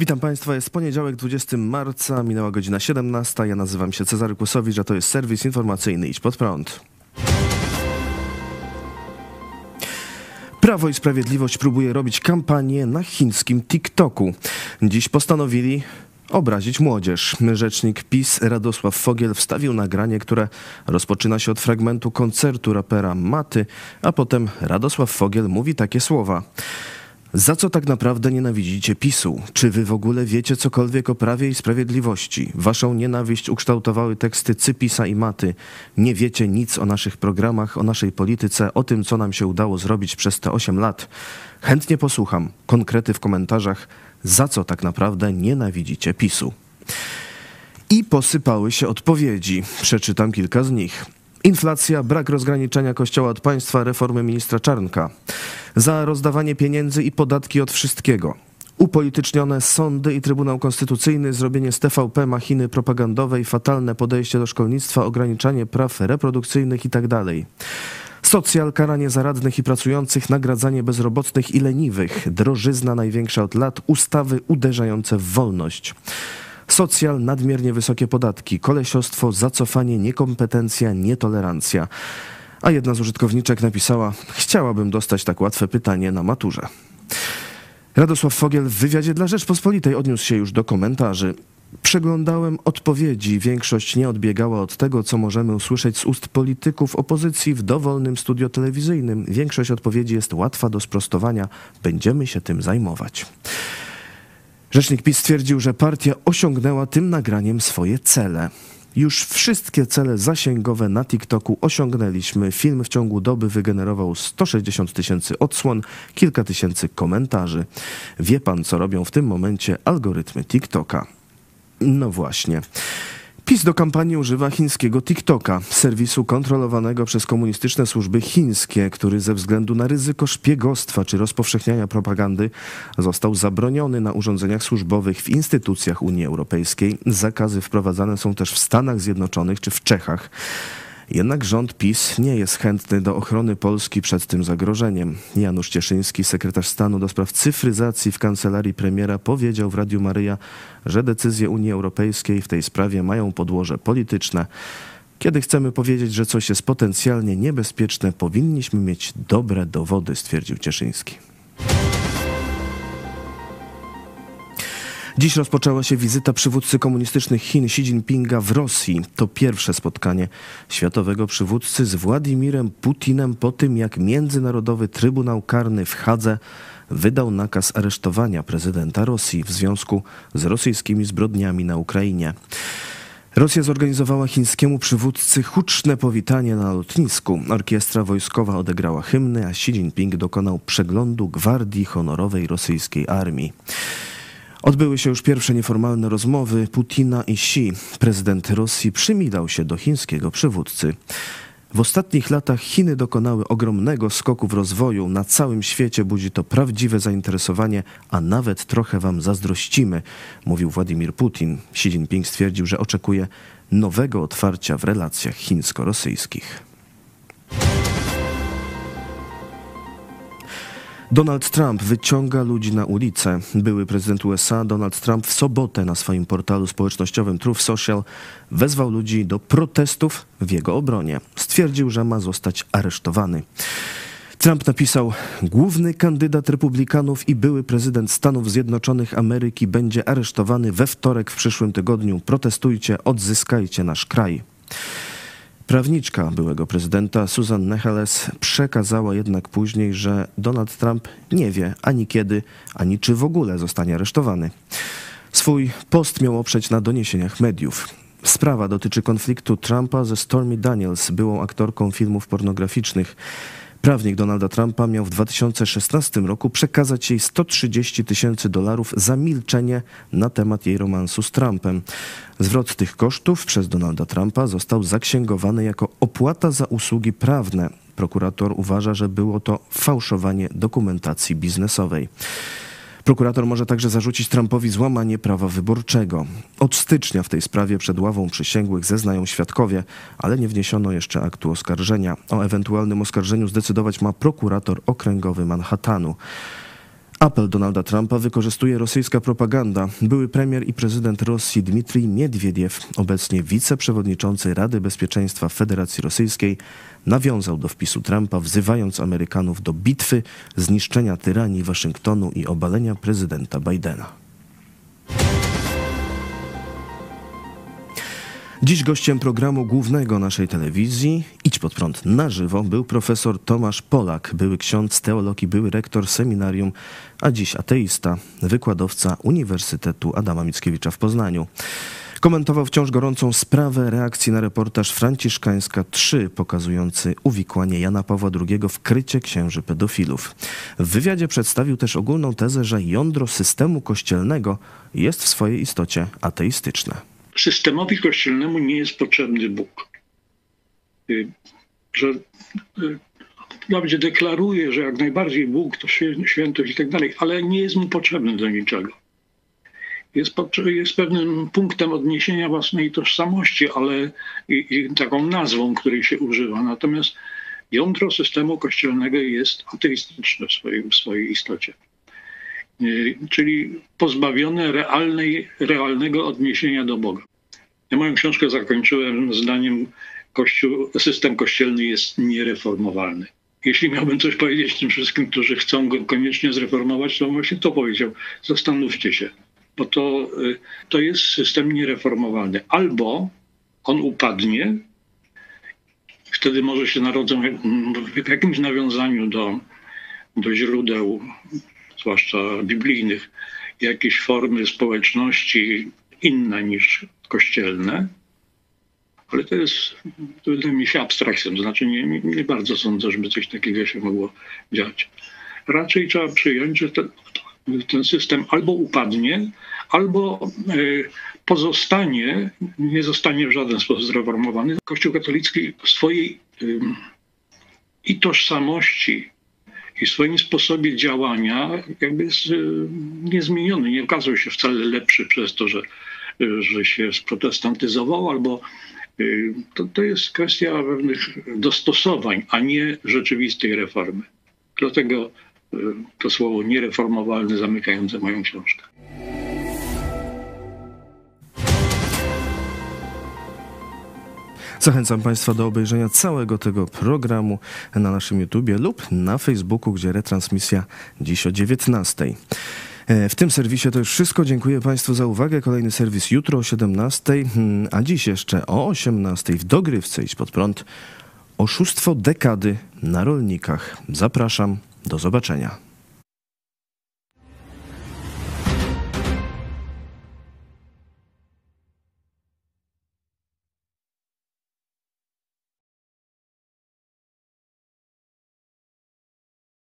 Witam Państwa, jest poniedziałek 20 marca, minęła godzina 17. Ja nazywam się Cezary Kłosowicz, a to jest serwis informacyjny Idź Pod Prąd. Prawo i Sprawiedliwość próbuje robić kampanię na chińskim TikToku. Dziś postanowili obrazić młodzież. Rzecznik PiS Radosław Fogiel wstawił nagranie, które rozpoczyna się od fragmentu koncertu rapera Maty, a potem Radosław Fogiel mówi takie słowa. Za co tak naprawdę nienawidzicie PiSu? Czy wy w ogóle wiecie cokolwiek o prawie i sprawiedliwości? Waszą nienawiść ukształtowały teksty Cypisa i Maty. Nie wiecie nic o naszych programach, o naszej polityce, o tym, co nam się udało zrobić przez te 8 lat. Chętnie posłucham. Konkrety w komentarzach. Za co tak naprawdę nienawidzicie PiSu? I posypały się odpowiedzi. Przeczytam kilka z nich. Inflacja, brak rozgraniczenia kościoła od państwa, reformy ministra Czarnka. Za rozdawanie pieniędzy i podatki od wszystkiego. Upolitycznione sądy i Trybunał Konstytucyjny, zrobienie z TVP machiny propagandowej, fatalne podejście do szkolnictwa, ograniczanie praw reprodukcyjnych itd. Socjal, karanie zaradnych i pracujących, nagradzanie bezrobotnych i leniwych, drożyzna największa od lat, ustawy uderzające w wolność. Socjal, nadmiernie wysokie podatki, kolesiostwo, zacofanie, niekompetencja, nietolerancja. A jedna z użytkowniczek napisała: Chciałabym dostać tak łatwe pytanie na maturze. Radosław Fogiel w wywiadzie dla Rzeczpospolitej odniósł się już do komentarzy. Przeglądałem odpowiedzi. Większość nie odbiegała od tego, co możemy usłyszeć z ust polityków opozycji w dowolnym studio telewizyjnym. Większość odpowiedzi jest łatwa do sprostowania. Będziemy się tym zajmować. Rzecznik PiS stwierdził, że partia osiągnęła tym nagraniem swoje cele. Już wszystkie cele zasięgowe na TikToku osiągnęliśmy. Film w ciągu doby wygenerował 160 tysięcy odsłon, kilka tysięcy komentarzy. Wie pan, co robią w tym momencie algorytmy TikToka? No właśnie. PiS do kampanii używa chińskiego TikToka, serwisu kontrolowanego przez komunistyczne służby chińskie, który ze względu na ryzyko szpiegostwa czy rozpowszechniania propagandy został zabroniony na urządzeniach służbowych w instytucjach Unii Europejskiej. Zakazy wprowadzane są też w Stanach Zjednoczonych czy w Czechach. Jednak rząd PiS nie jest chętny do ochrony Polski przed tym zagrożeniem. Janusz Cieszyński, sekretarz stanu do spraw cyfryzacji w kancelarii premiera, powiedział w Radiu Maryja, że decyzje Unii Europejskiej w tej sprawie mają podłoże polityczne. Kiedy chcemy powiedzieć, że coś jest potencjalnie niebezpieczne, powinniśmy mieć dobre dowody, stwierdził Cieszyński. Dziś rozpoczęła się wizyta przywódcy komunistycznych Chin Xi Jinpinga w Rosji. To pierwsze spotkanie światowego przywódcy z Władimirem Putinem po tym, jak Międzynarodowy Trybunał Karny w Hadze wydał nakaz aresztowania prezydenta Rosji w związku z rosyjskimi zbrodniami na Ukrainie. Rosja zorganizowała chińskiemu przywódcy huczne powitanie na lotnisku. Orkiestra wojskowa odegrała hymny, a Xi Jinping dokonał przeglądu gwardii honorowej rosyjskiej armii. Odbyły się już pierwsze nieformalne rozmowy Putina i Xi. Prezydent Rosji przymilał się do chińskiego przywódcy. W ostatnich latach Chiny dokonały ogromnego skoku w rozwoju. Na całym świecie budzi to prawdziwe zainteresowanie, a nawet trochę wam zazdrościmy, mówił Władimir Putin. Xi Jinping stwierdził, że oczekuje nowego otwarcia w relacjach chińsko-rosyjskich. Donald Trump wyciąga ludzi na ulicę. Były prezydent USA Donald Trump w sobotę na swoim portalu społecznościowym Truth Social wezwał ludzi do protestów w jego obronie. Stwierdził, że ma zostać aresztowany. Trump napisał: Główny kandydat republikanów i były prezydent Stanów Zjednoczonych Ameryki będzie aresztowany we wtorek w przyszłym tygodniu. Protestujcie, odzyskajcie nasz kraj. Prawniczka byłego prezydenta Susan Necheles przekazała jednak później, że Donald Trump nie wie ani kiedy, ani czy w ogóle zostanie aresztowany. Swój post miał oprzeć na doniesieniach mediów. Sprawa dotyczy konfliktu Trumpa ze Stormy Daniels, byłą aktorką filmów pornograficznych. Prawnik Donalda Trumpa miał w 2016 roku przekazać jej 130 tysięcy dolarów za milczenie na temat jej romansu z Trumpem. Zwrot tych kosztów przez Donalda Trumpa został zaksięgowany jako opłata za usługi prawne. Prokurator uważa, że było to fałszowanie dokumentacji biznesowej. Prokurator może także zarzucić Trumpowi złamanie prawa wyborczego. Od stycznia w tej sprawie przed ławą przysięgłych zeznają świadkowie, ale nie wniesiono jeszcze aktu oskarżenia. O ewentualnym oskarżeniu zdecydować ma prokurator okręgowy Manhattanu. Apel Donalda Trumpa wykorzystuje rosyjska propaganda. Były premier i prezydent Rosji Dmitrij Miedwiediew, obecnie wiceprzewodniczący Rady Bezpieczeństwa Federacji Rosyjskiej, nawiązał do wpisu Trumpa, wzywając Amerykanów do bitwy, zniszczenia tyranii Waszyngtonu i obalenia prezydenta Bidena. Dziś gościem programu głównego naszej telewizji Idź pod prąd na żywo był profesor Tomasz Polak, były ksiądz teologii, były rektor seminarium, a dziś ateista, wykładowca Uniwersytetu Adama Mickiewicza w Poznaniu. Komentował wciąż gorącą sprawę reakcji na reportaż Franciszkańska 3 pokazujący uwikłanie Jana Pawła II w krycie księży pedofilów. W wywiadzie przedstawił też ogólną tezę, że jądro systemu kościelnego jest w swojej istocie ateistyczne systemowi kościelnemu nie jest potrzebny Bóg. Y, że nawet y, deklaruje, że jak najbardziej Bóg to świętość i tak dalej, ale nie jest mu potrzebny do niczego. Jest, jest pewnym punktem odniesienia własnej tożsamości, ale i, i taką nazwą, której się używa. Natomiast jądro systemu kościelnego jest ateistyczne w swojej, w swojej istocie. Y, czyli pozbawione realnej, realnego odniesienia do Boga. Ja moją książkę zakończyłem zdaniem Kościół, system kościelny jest niereformowalny. Jeśli miałbym coś powiedzieć tym wszystkim, którzy chcą go koniecznie zreformować, to właśnie to powiedział. Zastanówcie się, bo to, y, to jest system niereformowalny. Albo on upadnie, wtedy może się narodzą w jakimś nawiązaniu do, do źródeł, zwłaszcza biblijnych, jakieś formy społeczności inne niż kościelne, ale to jest, wydaje mi się abstrakcją, to znaczy nie, nie, nie, bardzo sądzę, żeby coś takiego się mogło dziać. Raczej trzeba przyjąć, że ten, ten system albo upadnie, albo e, pozostanie, nie zostanie w żaden sposób zreformowany. Kościół katolicki w swojej i tożsamości, i w swoim sposobie działania jakby jest e, niezmieniony. Nie okazał się wcale lepszy przez to, że że się sprotestantyzował, albo y, to, to jest kwestia pewnych dostosowań, a nie rzeczywistej reformy. Dlatego y, to słowo niereformowalne zamykające moją książkę. Zachęcam Państwa do obejrzenia całego tego programu na naszym YouTubie lub na Facebooku, gdzie retransmisja dziś o 19. E, w tym serwisie to już wszystko. Dziękuję Państwu za uwagę. Kolejny serwis jutro o 17, hmm, a dziś jeszcze o 18 w dogrywce iść pod prąd. Oszustwo dekady na rolnikach. Zapraszam. Do zobaczenia.